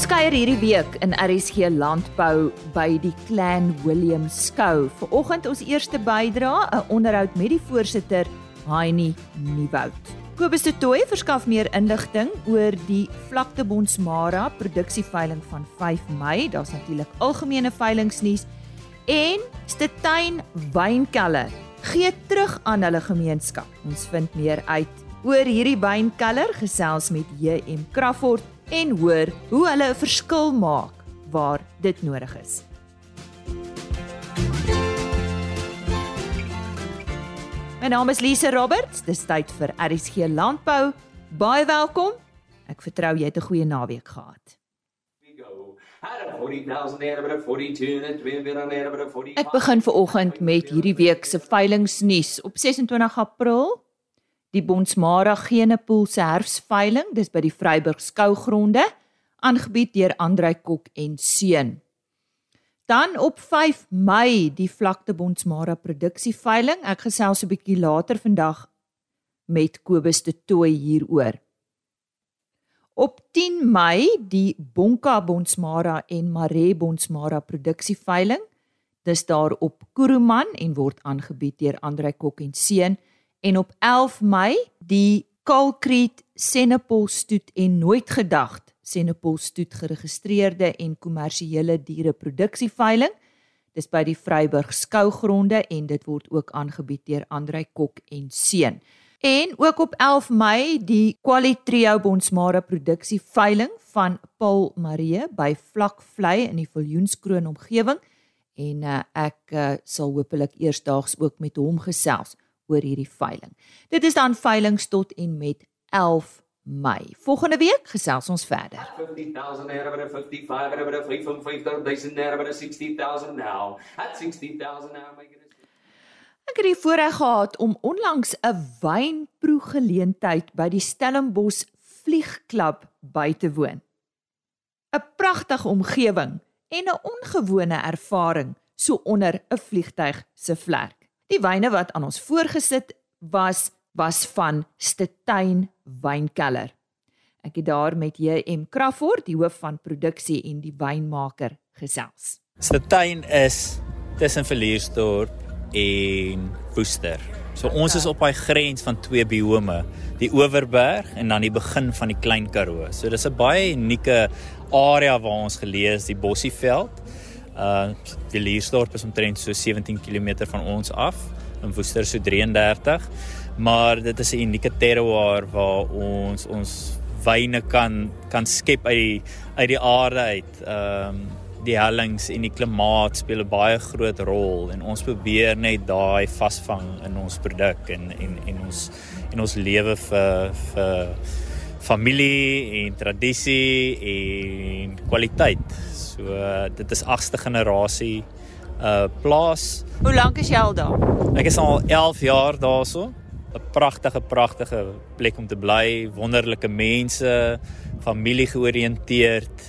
Ons kuier hierdie week in RSG Landbou by die Clan William skou. Vanoggend ons eerste bydra, 'n onderhoud met die voorsitter, Heinie Nieuwoud. Kobus de Tooy verskaf meer inligting oor die Vlakte Bonsmara produksieveiling van 5 Mei. Daar's natuurlik algemene veilingnuus en Stetuin Wynkelder gee terug aan hulle gemeenskap. Ons vind meer uit oor hierdie wynkelder gesels met JM Crawford en hoor hoe hulle 'n verskil maak waar dit nodig is. My naam is Lise Roberts. Dis tyd vir RSG Landbou. Baie welkom. Ek vertrou jy het 'n goeie naweek gehad. Ek begin ver oggend met hierdie week se veilingnuus op 26 April die Bonsmara Genepool se herfsveiling, dis by die Vryburg skougronde, aangebied deur Andrei Kok en seun. Dan op 5 Mei die Vlakte Bonsmara produksieveiling. Ek gesels 'n bietjie later vandag met Kobus de Tooi hieroor. Op 10 Mei die Bonka Bonsmara en Mare Bonsmara produksieveiling. Dis daar op Kuruman en word aangebied deur Andrei Kok en seun en op 11 Mei die Kalkriet Senepol stoet en nooit gedagd Senepol stoet geregistreerde en kommersiële diereproduksieveiling. Dis by die Vryburg skougronde en dit word ook aangebied deur Andrei Kok en seun. En ook op 11 Mei die Qualitrio Bonsmara produksieveiling van Paul Marie by Vlakvlei in die Viljoenskroon omgewing en uh, ek uh, sal hopelik eersdaags ook met hom gesels oor hierdie veiling. Dit is dan veilings tot en met 11 Mei. Volgende week gesels ons verder. 50000 era by 55 era by 55000 era by 60000 now. At 60000 now my goodness. Ek het die voorreg gehad om onlangs 'n wynproegeleentheid by die Stellenbosch Vliegklub by te woon. 'n Pragtige omgewing en 'n ongewone ervaring so onder 'n vliegtyg se vlerk. Die wyne wat aan ons voorgesit was was van Stetuin Wynkelder. Ek het daar met JM Crawford, die hoof van produksie en die wynmaker gesels. Stetuin is tussen Verliersdorp en Woester. So ons is op daai grens van twee biome, die Oeverberg en dan die begin van die Klein Karoo. So dis 'n baie unieke area waar ons geleë is, die Bossieveld. Uh die Lierstort is omtrent so 17 km van ons af in Woester so 33. Maar dit is 'n unieke terroir waar ons ons wyne kan kan skep uit die uit die aarde uit. Ehm um, die hellings en die klimaat speel 'n baie groot rol en ons probeer net daai vasvang in ons produk en en en ons en ons lewe vir vir familie en tradisie en kwaliteit. So uh, dit is agste generasie uh plaas. Hoe lank is jy al daar? Ek is al 11 jaar daarso. 'n Pragtige pragtige plek om te bly, wonderlike mense, familie georiënteerd.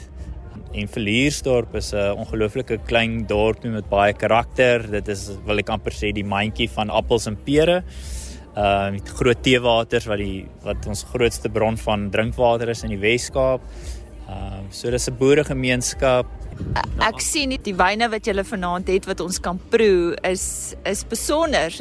En Verliersdorp is 'n ongelooflike klein dorpie met baie karakter. Dit is wil ek amper sê die mandjie van appels en pere. Uh met groot teewaters wat die wat ons grootste bron van drinkwater is in die Wes-Kaap. Ehm uh, so dis 'n boeregemeenskap. Ek sien nie die wyne wat julle vanaand het wat ons kan proe is is besonder.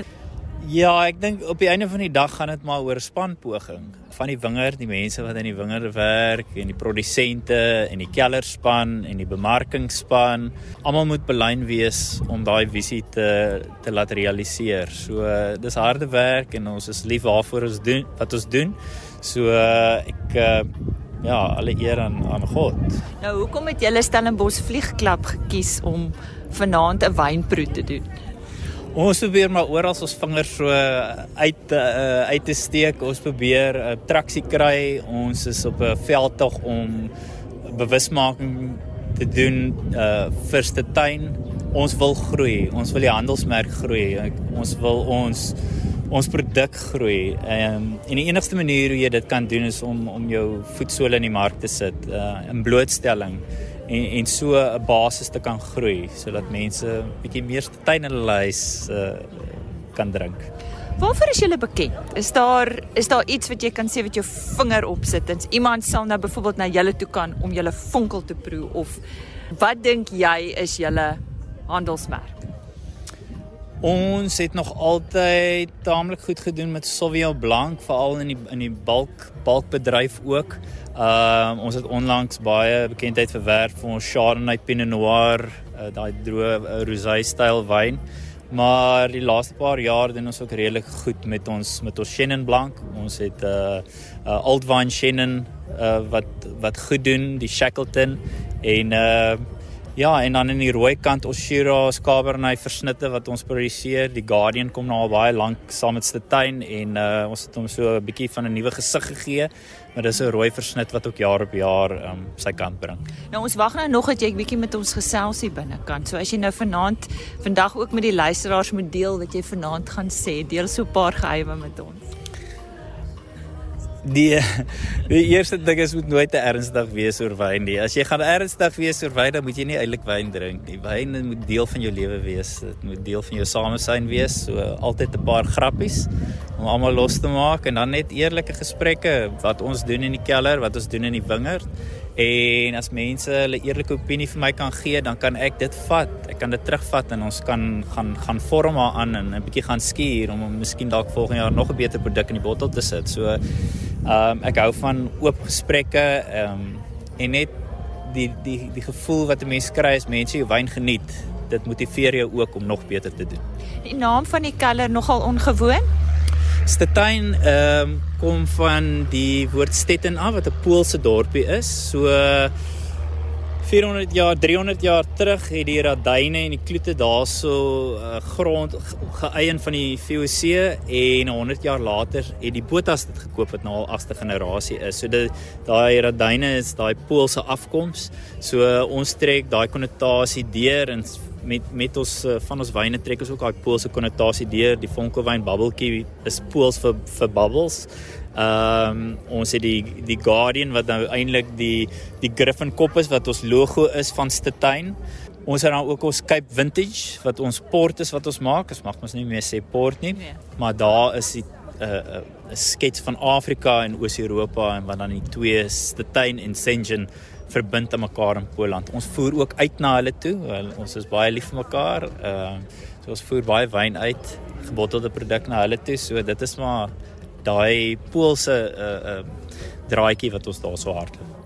Ja, ek dink op die einde van die dag gaan dit maar oor spanpoging van die wingerd, die mense wat in die wingerd werk en die produsente en die kellerspan en die bemarkingspan. Almal moet belyn wees om daai visie te te laat realiseer. So dis harde werk en ons is lief waarvoor ons doen wat ons doen. So ek uh, ja, alle eer aan aan God. Nou, hoekom het julle Stellenbosch Vliegklub gekies om vanaand 'n wynproe te doen? Ons probeer maar oral ons vingers so uit uh, uit te steek. Ons probeer 'n uh, traksie kry. Ons is op 'n veldtog om bewusmaking te doen uh vir tuin. Ons wil groei. Ons wil die handelsmerk groei. Ons wil ons ons produk groei. Ehm um, en die enigste manier hoe jy dit kan doen is om om jou voetsole in die mark te sit uh in blootstelling en en so 'n basis te kan groei sodat mense bietjie meer tuin in hulle huis uh kan drink. Waarvoor is julle bekend? Is daar is daar iets wat jy kan sê wat jou vinger op sit? En iemand sal nou byvoorbeeld na julle toe kan om julle vonkel te proe of wat dink jy is julle handelsmerk? Ons het nog altyd taamlik goed gedoen met Sauvignon Blanc, veral in die in die balk balkbedryf ook. Ehm uh, ons het onlangs baie bekendheid verwerf vir ons Chardonnay Pinot Noir, uh, daai droë uh, rosé styl wyn. Maar die laaste paar jaar doen ons ook redelik goed met ons met ons Chenin Blanc. Ons het 'n uh, uh, Old Vine Chenin uh, wat wat goed doen, die Shackleton en uh Ja, en dan in die rooi kant ons Shiraz Cabernet versnitte wat ons produseer. Die Guardian kom nou al baie lank saam met Steyn en uh ons het hom so 'n bietjie van 'n nuwe gesig gegee. Maar dis 'n rooi versnit wat ook jaar op jaar um sy kant bring. Nou ons wag nou nog dat jy bietjie met ons gesels hier binnekant. So as jy nou vanaand vandag ook met die luisteraars moet deel wat jy vanaand gaan sê, deel so 'n paar geheime met ons. Die die eerste ding is moet nooit te ernstig wees oor wyn nie. As jy gaan ernstig wees oor wyn, dan moet jy nie eintlik wyn drink nie. Wyn moet deel van jou lewe wees. Dit moet deel van jou samesyn wees. So altyd 'n paar grappies om almal los te maak en dan net eerlike gesprekke wat ons doen in die keller, wat ons doen in die wingerd. En as mense hulle eerlike opinie vir my kan gee, dan kan ek dit vat. Ek kan dit terugvat en ons kan gaan gaan vorm aan en 'n bietjie gaan skuur om miskien dalk volgende jaar nog 'n beter produk in die bottel te sit. So Ehm um, ek hou van oop gesprekke ehm um, en net die die die gevoel wat 'n mens kry as mense jou wyn geniet. Dit motiveer jou ook om nog beter te doen. Die naam van die keller nogal ongewoon. Stetain ehm um, kom van die woord Stetten af wat 'n Poolse dorpie is. So 400 jaar, 300 jaar terug het die radyne en die kloete daarso uh, grond geëien van die VOC en 100 jaar later het die Botas dit gekoop wat nou al agste generasie is. So dit daai radyne is daai Poolse afkoms. So uh, ons trek daai konnotasie deur en met met ons uh, van ons wyne trek ons ook daai Poolse konnotasie deur. Die Vonkelwyn bubbeltjie is Pools vir vir bubbles. Ehm um, ons het die die Guardian wat nou eintlik die die Griffin kop is wat ons logo is van Steyn. Ons het dan ook ons Cape Vintage wat ons port is wat ons maak. Ons mag mos nie meer sê port nie. Nee. Maar daar is die 'n uh, uh, 'n skets van Afrika en Oos-Europa en wat dan die twee Steyn en Sengen verbind aan mekaar in Poland. Ons voer ook uit na hulle toe. Ons is baie lief vir mekaar. Ehm uh, so ons voer baie wyn uit, gebottelde produk na hulle toe. So dit is maar daai Poolse uh uh draaitjie wat ons daar so hardloop.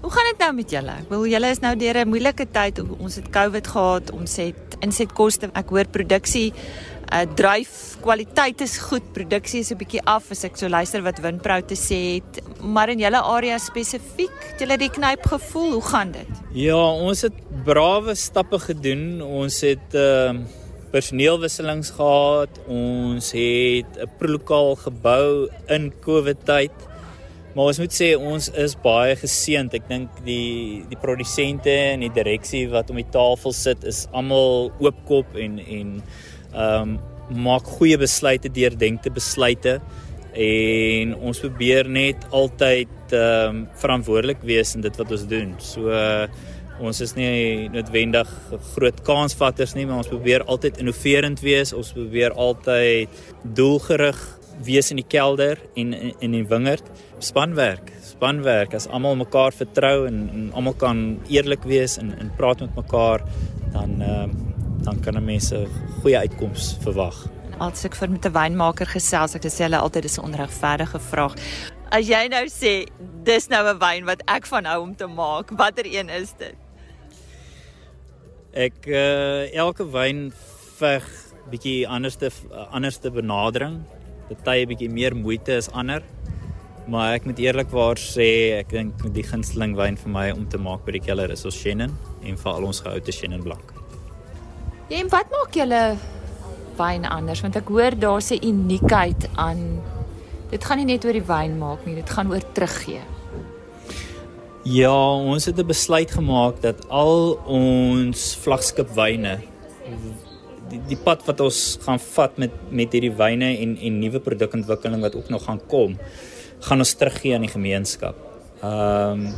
Hoe gaan dit nou met julle? Ek wil julle is nou deur 'n moeilike tyd. Ons het COVID gehad, ons het insetkoste. Ek hoor produksie uh dryf kwaliteit is goed. Produksie is 'n bietjie af as ek so luister wat Winpro te sê het. Maar in julle area spesifiek, het julle die knyp gevoel? Hoe gaan dit? Ja, ons het brawe stappe gedoen. Ons het uh personeelwisselings gehad. Ons het 'n proelokaal gebou in COVID tyd. Maar ons moet sê ons is baie geseënd. Ek dink die die produsente en die direksie wat om die tafel sit is almal oopkop en en ehm um, maak goeie besluite deur denkte besluite en ons probeer net altyd ehm um, verantwoordelik wees in dit wat ons doen. So uh, Ons is nie noodwendig groot kansvatters nie, maar ons probeer altyd innoverend wees. Ons probeer altyd doelgerig wees in die kelder en in, die wingerd. Spanwerk, spanwerk. As almal mekaar vertrou en, en almal kan eerlik wees en en praat met mekaar, dan ehm uh, dan kan 'n mens 'n goeie uitkoms verwag. As ek vir met 'n wynmaker gesels, ek sê hulle altyd dis 'n onregverdige vraag. As jy nou sê dis nou 'n wyn wat ek van hou om te maak, watter een is dit? Ek uh elke wyn veg bietjie anderste anderste benadering. Party bietjie meer moeite as ander. Maar ek moet eerlikwaar sê, ek dink die gunsteling wyn vir my om te maak by die keller is ons Chenin en veral ons geoute Chenin blank. Ja, en wat maak julle wyn anders? Want ek hoor daar's 'n uniekheid aan dit gaan nie net oor die wyn maak nie, dit gaan oor teruggee. Ja, ons het 'n besluit gemaak dat al ons vlaggenskap wyne die, die pad wat ons gaan vat met met hierdie wyne en en nuwe produkontwikkeling wat ook nog gaan kom, gaan ons teruggee aan die gemeenskap. Ehm um,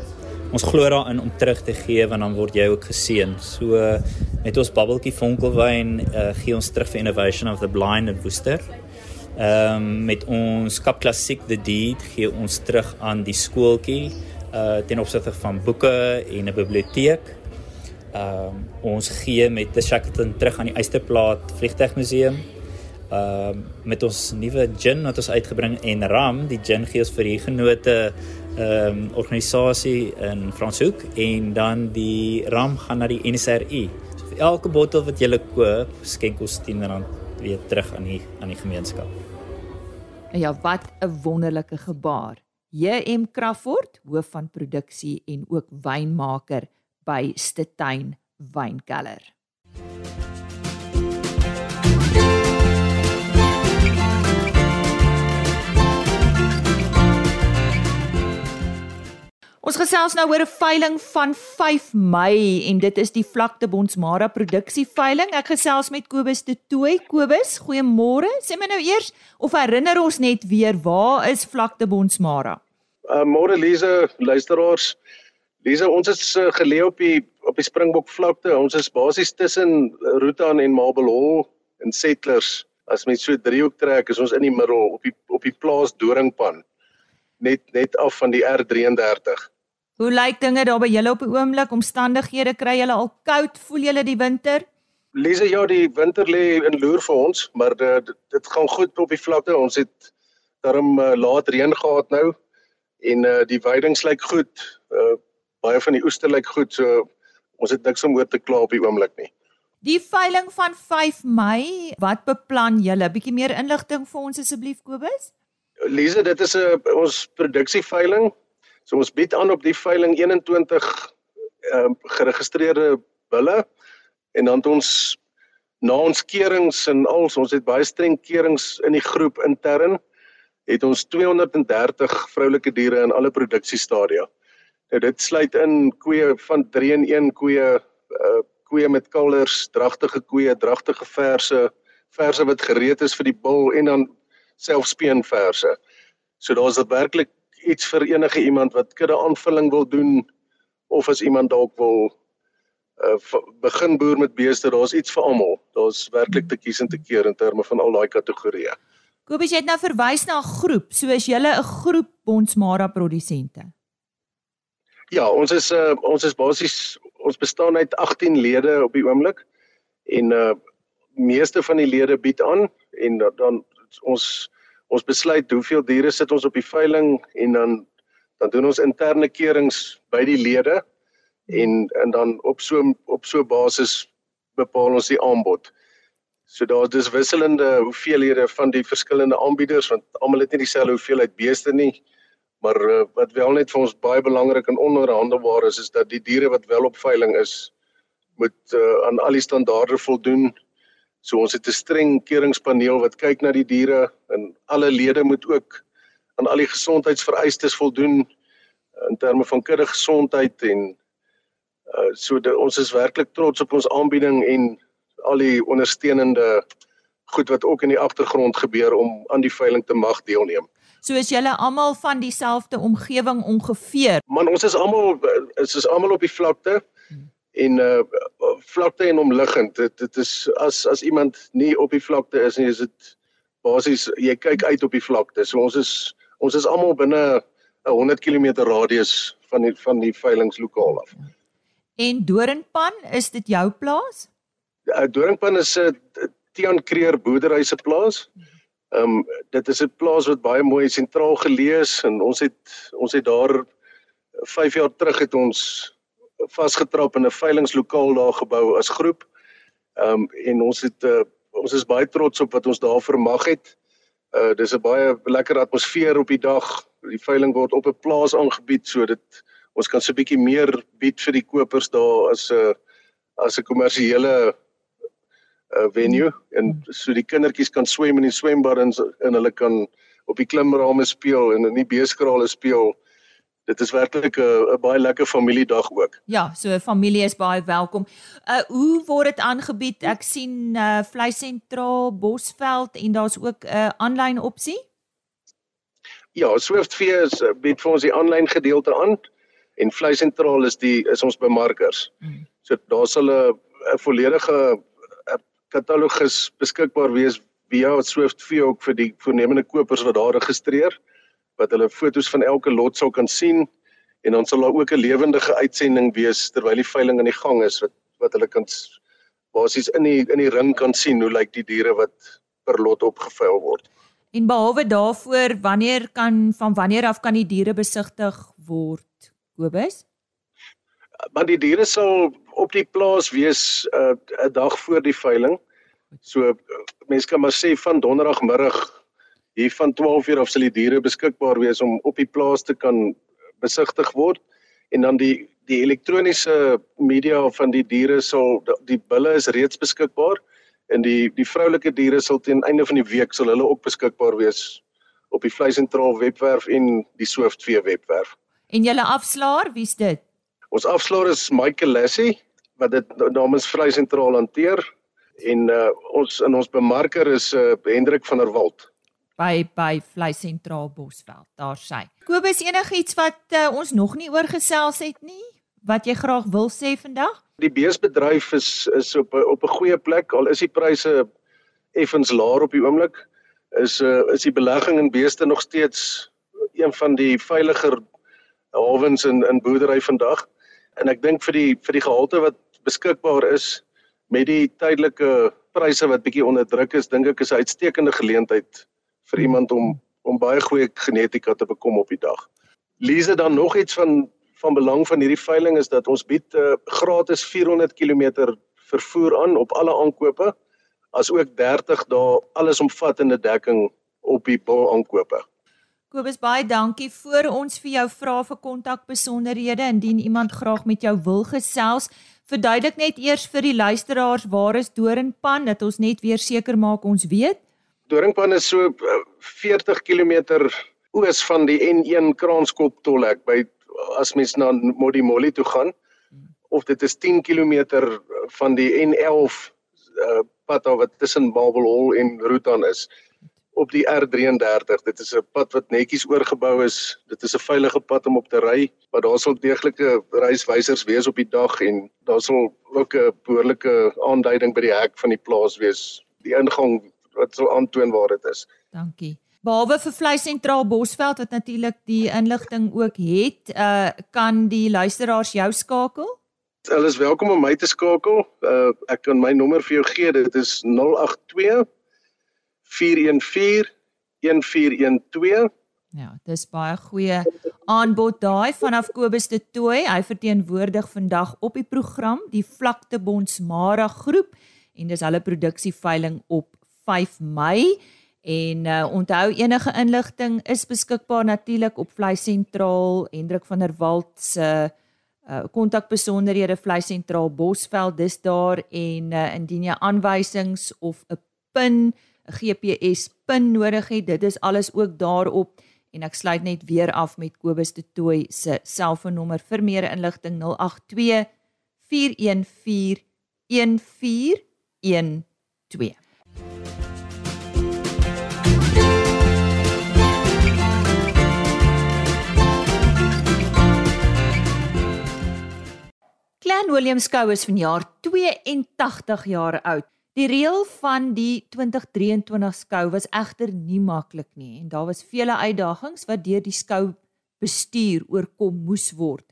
ons glo daarin om terug te gee want dan word jy ook geseën. So met ons bubbeltjie vonkelwyn uh, gee ons terug vir innovation of the blind in Woester. Ehm um, met ons Kap Klassiek The Deed gee ons terug aan die skooltjie uh ten opsigte van boeke en 'n biblioteek. Ehm um, ons gee met The Shackleton terug aan die Eysterplaat Vliegtuigmuseum. Ehm uh, met ons nuwe gin wat ons uitgebring en Ram, die gin gee ons vir die genote ehm um, organisasie in Franshoek en dan die Ram gaan na die NSRI. So vir elke bottel wat jy koop, skenk ons R10 weer terug aan die aan die gemeenskap. Ja, wat 'n wonderlike gebaar. JM Crawford, hoof van produksie en ook wynmaker by Stetuin Wynkelder. Ons gesels nou oor 'n veiling van 5 Mei en dit is die Vlakte Bonsmara produksie veiling. Ek gesels met Kobus de Tooi. Kobus, goeiemôre. Sê my nou eers of herinner ons net weer waar is Vlakte Bonsmara? Uh môre Lize, luisteraars. Lize, ons is uh, geleë op die op die Springbok vlakte. Ons is basies tussen Rutan en Mabelhol en Settlers. As mens so driehoek trek, is ons in die middel op die op die plaas Doringpan. Net net af van die R33. Hoe lyk dinge daar by julle op die oomblik? Omstandighede kry julle al koud? Voel julle die winter? Lise, ja, die winter lê in loer vir ons, maar uh, dit, dit gaan goed op die vlakte. Ons het daarom uh, laat reën gehad nou en uh, die weidings lyk goed. Uh, baie van die oeste lyk goed, so ons het niks om oor te kla op die oomblik nie. Die veiling van 5 Mei, wat beplan julle? Bietjie meer inligting vir ons asseblief Kobus? Lise, dit is 'n uh, ons produksieveiling So ons bied aan op die veiling 21 ehm uh, geregistreerde bulle en dan ons na ons keurings en als ons het baie streng keurings in die groep intern het ons 230 vroulike diere in alle produksiestadia. Nou dit sluit in koeie van 3 in 1 koeie uh koeie met kalvers, dragtige koeie, dragtige verse, verse wat gereed is vir die bul en dan selfspeenverse. So daar's werklik iets vir enige iemand wat kudde aanvulling wil doen of as iemand dalk wil uh, begin boer met beeste, daar's iets vir almal. Daar's werklik te kies en te keer in terme van al daai kategorieë. Kobus, jy het nou verwys na 'n groep. So is julle 'n groep Bonsmara produsente. Ja, ons is uh, ons is basies ons bestaan uit 18 lede op die oomblik en uh meeste van die lede bied aan en dan ons ons besluit hoeveel diere sit ons op die veiling en dan dan doen ons interne keurings by die lede en en dan op so op so basis bepaal ons die aanbod. So daar is wisselende hoeveelhede van die verskillende aanbieders want almal het nie dieselfde hoeveelheid beeste nie. Maar uh, wat wel net vir ons baie belangrik en onderhandelbaar is is dat die diere wat wel op veiling is moet uh, aan al die standaarde voldoen So ons het 'n streng keuringspaneel wat kyk na die diere en alle lede moet ook aan al die gesondheidsvereistes voldoen in terme van kudde gesondheid en uh, so de, ons is werklik trots op ons aanbieding en al die ondersteunende goed wat ook in die agtergrond gebeur om aan die veiling te mag deelneem. So is julle almal van dieselfde omgewing ongeveer. Man ons is almal is is almal op die vlakte en uh vlakte en omliggend dit dit is as as iemand nie op die vlakte is nie is dit basies jy kyk uit op die vlakte so ons is ons is almal binne 'n 100 km radius van die van die veilingslokaal af. En Doringpan is dit jou plaas? Uh, Doringpan is 'n uh, Tian Creer boerdery se plaas. Ehm um, dit is 'n plaas wat baie mooi sentraal geleë is en ons het ons het daar 5 jaar terug het ons vasgetrap in 'n veilingslokaal daar gebou as groep. Ehm um, en ons het uh, ons is baie trots op wat ons daar vermag het. Uh dis 'n baie lekker atmosfeer op die dag. Die veiling word op 'n plaas aangebied so dit ons kan so 'n bietjie meer bied vir die kopers daar as 'n uh, as 'n kommersiële uh venue en so die kindertjies kan swem in die swembad en, en hulle kan op die klimrame speel en in die beeskrale speel dit is werklik 'n baie lekker familiedag ook. Ja, so familie is baie welkom. Uh hoe word dit aangebied? Ek sien uh vleis sentraal Bosveld en daar's ook 'n uh, aanlyn opsie. Ja, Swiftvee is bied vir ons die aanlyn gedeelte aan en vleis sentraal is die is ons bemarkers. Hmm. So daar sal 'n volledige katalogus beskikbaar wees via Swift vee ook vir die voornemende kopers wat daar registreer wat hulle fotos van elke lot sou kan sien en dan sal daar ook 'n lewendige uitsending wees terwyl die veiling aan die gang is wat wat hulle kan basies in die in die ring kan sien hoe lyk die diere wat per lot opgeveil word. En behalwe daarvoor, wanneer kan van wanneer af kan die diere besigtig word, Kobus? Maar die diere sal op die plaas wees 'n uh, dag voor die veiling. So mense kan maar sê van donderdagmiddag hier van 12:00 af sal die diere beskikbaar wees om op die plaas te kan besigtig word en dan die die elektroniese media van die diere sal die bulle is reeds beskikbaar en die die vroulike diere sal teen einde van die week sal hulle ook beskikbaar wees op die vleis sentraal webwerf en die Swiftvee webwerf. En julle afslaer, wie's dit? Ons afslaer is Michael Lassie wat dit namens vleis sentraal hanteer en uh, ons in ons bemarker is uh, Hendrik van der Walt by by vleis sentraal Bosveld. Daar sê. Kobus enigiets wat uh, ons nog nie oorgesels het nie wat jy graag wil sê vandag? Die beesbedryf is is op op 'n goeie plek al is die pryse effens laer op die oomblik. Is uh, is die belegging in beeste nog steeds een van die veiliger hawens in in boerdery vandag. En ek dink vir die vir die gehalte wat beskikbaar is met die tydelike pryse wat bietjie onder druk is, dink ek is 'n uitstekende geleentheid vir iemand om om baie goeie genetika te bekom op die dag. Lees dan nog iets van van belang van hierdie veiling is dat ons bied uh, gratis 400 km vervoer aan op alle aankope as ook 30 dae allesomvattende dekking op die bul aankope. Kobus baie dankie vir ons vir jou vrae vir kontakbesonderhede indien iemand graag met jou wil gesels. Verduidelik net eers vir die luisteraars waar is Doringpan? Dat ons net weer seker maak ons weet. Doringpan is so 40 uh, km oos van die N1 Kraanskop tolhek by as mens na Modimolle toe gaan. Of dit is 10 km van die N11 uh, pad wat tussen Babel Hall en Rutan is op die R33 dit is 'n pad wat netjies oorgebou is dit is 'n veilige pad om op te ry maar daar sal deeglike reiswysers wees op die dag en daar sal ook 'n behoorlike aanduiding by die hek van die plaas wees die ingang wat sal aantoon waar dit is dankie Behalwe vir Vleis Sentraal Bosveld wat natuurlik die inligting ook het, uh kan die luisteraars jou skakel? Hulle is welkom om my te skakel. Uh ek kan my nommer vir jou gee. Dit is 082 414 1412. Ja, dis baie goeie aanbod daai vanaf Kobus de Tooi. Hy verteenwoordig vandag op die program die Vlakte Bonsmara groep en dis hulle produksieveiling op 5 Mei. En uh, onthou enige inligting is beskikbaar natuurlik op Vleis Sentraal Hendrik van der Walt se uh, kontakbesonderhede Vleis Sentraal Bosveld dis daar en uh, indien jy aanwysings of 'n pin 'n GPS pin nodig het. Dit is alles ook daarop. En ek sluit net weer af met Kobus de Tooi se selfoonnommer vir meer inligting 082 414 1412 Clan William Skou is vanjaar 82 jaar oud. Die reël van die 2023 skou was egter nie maklik nie en daar was vele uitdagings wat deur die skou bestuur oorkom moes word.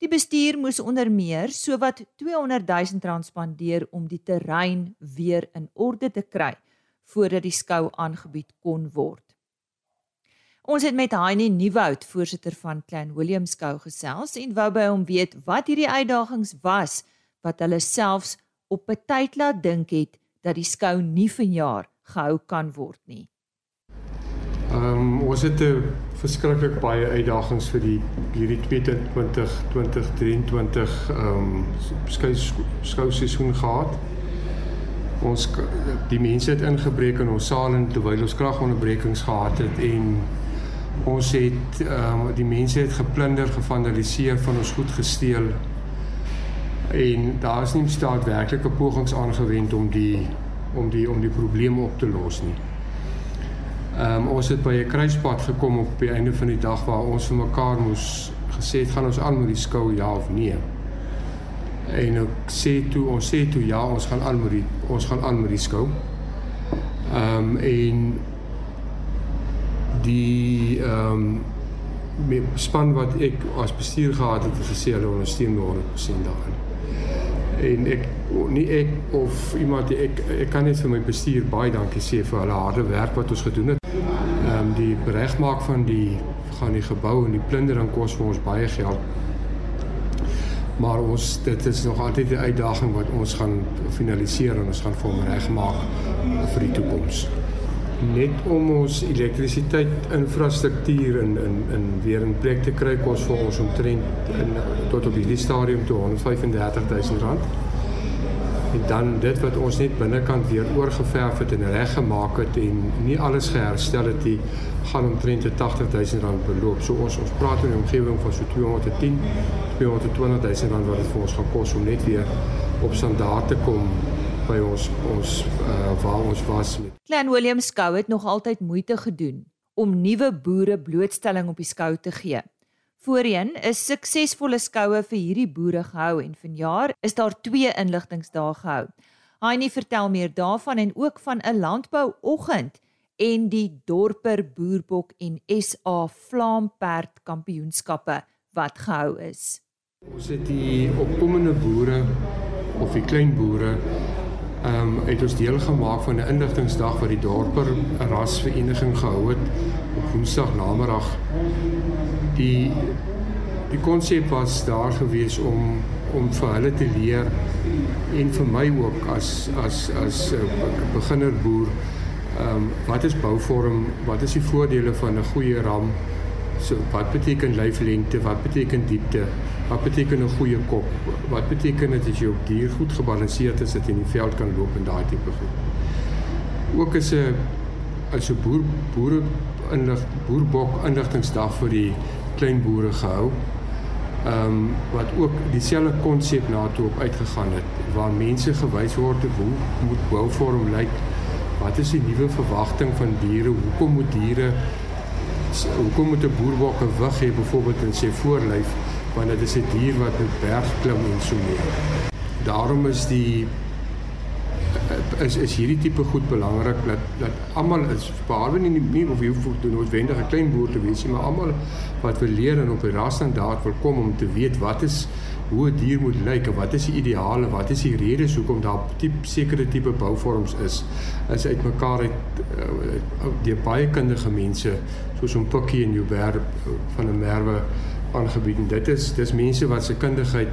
Die bestuur moes onder meer sowat 200 000 rand spandeer om die terrein weer in orde te kry voordat die skou aangebied kon word. Ons het met Heinie Nieuwoud, voorsitter van Klein Willem Skou gesels en wou by hom weet wat hierdie uitdagings was wat hulle selfs op 'n tyd laat dink het dat die skou nie vanjaar gehou kan word nie. Ehm um, ons het 'n verskriklik baie uitdagings vir die hierdie 2020 2023 ehm um, skou skou seisoen gehad. Ons die mense het ingebreek in ons saal en terwyl ons kragonderbrekings gehad het en Ons het ehm um, die mense het geplunder, gevandaliseer, van ons goed gesteel. En daar is nie staat werklike pogings aangewend om die om die om die probleme op te los nie. Ehm um, ons het by 'n kruispunt gekom op die einde van die dag waar ons vir mekaar moes gesê het gaan ons aan met die skou ja of nee. En ek sê toe ons sê toe ja, ons gaan aan met die ons gaan aan met die skou. Ehm um, en die ehm um, span wat ek as bestuur gehad het, het gesê hulle ondersteun 100% daarin. En ek nie ek of iemand ek ek kan net vir my bestuur baie dankie sê vir hulle harde werk wat ons gedoen het. Ehm um, die regmaak van die gaan die gebou en die plundering kos vir ons baie geld. Maar ons dit is nog altyd 'n uitdaging wat ons gaan finaliseer en ons gaan vir hom regmaak vir die toekoms. Net om ons elektrisiteit infrastruktuur in in in weer in plek te kry kos vir ons omtrent in tot op hierdie stadium toe 135 000 rand en dan dit wat ons net binnekant weer oorgeverf het en reggemaak het en nie alles geherstel het nie gaan omtrent 80 000 rand beloop. So ons ons praat in 'n omgewing van so 210 220 000 rand wat dit vir ons gaan kos om net weer op standaard te kom by ons ons uh, waar ons was met. Klein Willem Skou het nog altyd moeite gedoen om nuwe boere blootstelling op die skou te gee. Voorheen is suksesvolle skoue vir hierdie boere gehou en vanjaar is daar twee inligtingsdae gehou. Heinie vertel meer daarvan en ook van 'n landbouoggend en die Dorper Boerbok en SA Vlaamperd Kampioenskappe wat gehou is. Ons het die opkomende boere of die klein boere ehm um, het ons deel gemaak van 'n inligtingsdag wat die Dorper Rasvereniging gehou het op Woensdag namiddag die die konsep was daar gewees om om vir hulle te leer en vir my ook as as as 'n uh, beginner boer ehm um, wat is bouvorm wat is die voordele van 'n goeie ram so wat beteken lyflengte wat beteken diepte wat beteken 'n goeie kop wat beteken dit as jy op dier goed gebalanseerd is dat jy in die veld kan loop en daai tipe goed ook is 'n as 'n boer boere inlig boerbok inligtingsdag vir die klein boere gehou. Ehm um, wat ook dieselfde konsep na toe op uitgegaan het waar mense gewys word hoe moet bouvorm lyk. Wat is die nuwe verwagting van diere? Hoekom moet diere hoekom moet 'n boerbok 'n wig hê byvoorbeeld in sy voorlyf wanneer dit is 'n dier wat met berg klim en so meer. Daarom is die is is hierdie tipe goed belangrik dat dat almal is behalwe nie nie of jy hoef te noodwendig 'n klein boer te wees nie, maar almal wat wil leer en op die rasstandaard wil kom om te weet wat is hoe 'n dier moet lyk en wat is die ideale, wat is die redes hoekom daar tipe sekere tipe bouvorms is, is uitmekaar uit uh, deur baie kundige mense soos om Pikkie en Joubert van 'n Merwe aangebied. Dit is dis mense wat se kundigheid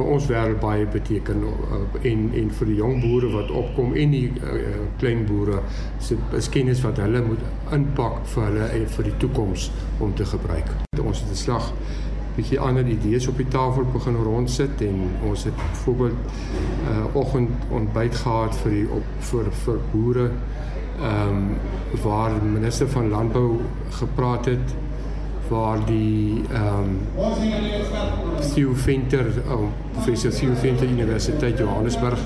vir ons wêreld baie beteken uh, en en vir die jong boere wat opkom en die uh, klein boere se kennis wat hulle moet inpak vir hulle en vir die toekoms om te gebruik. Ons het 'n slag bietjie ander idees op die tafel begin rondsit en ons het byvoorbeeld 'n uh, oggend ontbyt gehad vir die op vir vir boere ehm um, waar die minister van landbou gepraat het waar die ehm um, Theo Venter, oh, professor Theo Venter Universiteit Johannesburg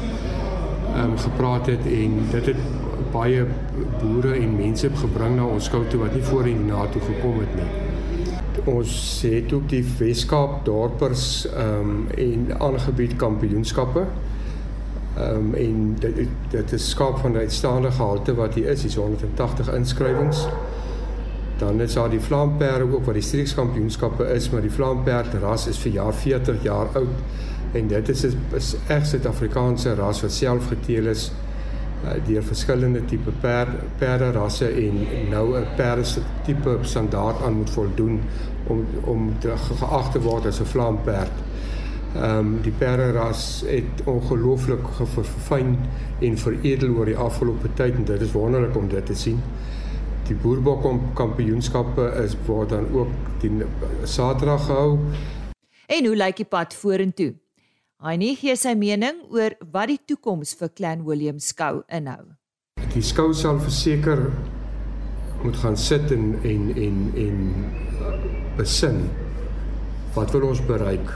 ehm um, gepraat het en dit het baie boere en mense gebring na ons skou toe wat nie voorheen na toe gekom het nie. Ons het ook die Weskaap dorpers ehm um, en aangebied kampioenskappe. Ehm um, en dit dit is skaap van uitstaande gehalte wat hier is, hier is 180 inskrywings. Dan is daar die Vlaamperd ook wat die streekskampioenskappe is, maar die Vlaamperd ras is vir jaar 40 jaar oud en dit is is reg Suid-Afrikaanse ras wat self geteel is uh, deur verskillende tipe perd perde rasse en nou 'n perde tipe standaard aan moet voldoen om om geag te word as 'n Vlaamperd. Ehm um, die perde ras het ongelooflik verfyn en veredel oor die afgelope tyd en dit is wonderlik om dit te sien die boerbok kampioenskappe is word dan ook die Saterdag gehou. En hoe lyk die pad vorentoe? Hy nie gee sy mening oor wat die toekoms vir Clan William skou inhou. Die skou sal verseker moet gaan sit en en en en besin wat wil ons bereik?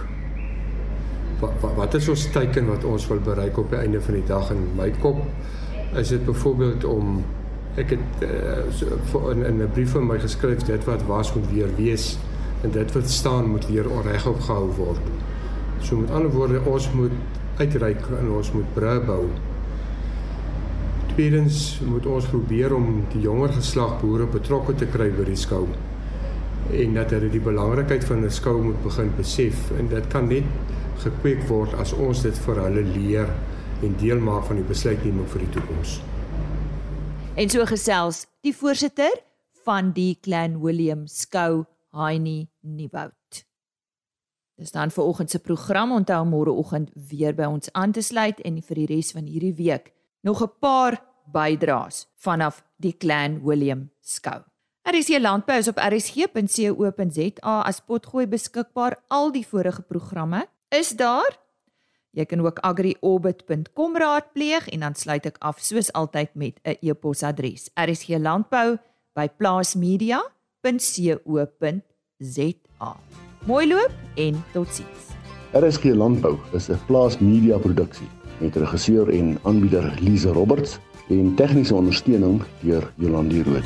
Wat wat, wat is ons teiken wat ons wil bereik op die einde van die dag in my kop? Is dit byvoorbeeld om ek het uh, so, in, in 'n brief van my geskryf dit wat was moet weer wees en dit wat staan moet weer regop gehou word. So met ander woorde ons moet uitreik en ons moet bru bou. tweedens moet ons probeer om die jonger geslag boere betrokke te kry by die skou en dat hulle die belangrikheid van 'n skou moet begin besef en dit kan net gekweek word as ons dit vir hulle leer en deel maak van die besluitneming vir die toekoms. En so gesels die voorsitter van die Clan William Skou, Heinie Nieuwoud. Dis dan vir oggend se program onthou môreoggend weer by ons aan te sluit en vir die res van hierdie week nog 'n paar bydraes vanaf die Clan William Skou. RC Landbou is op rsg.co.za as potgooi beskikbaar. Al die vorige programme is daar. Jy kan ook agriorbit.com raadpleeg en dan sluit ek af soos altyd met 'n e-posadres: rsglandbou@plaasmedia.co.za. Mooi loop en totsiens. RSG Landbou is 'n plaas media produksie met regisseur en aanbieder Lize Roberts en tegniese ondersteuning deur Jolande Rooi.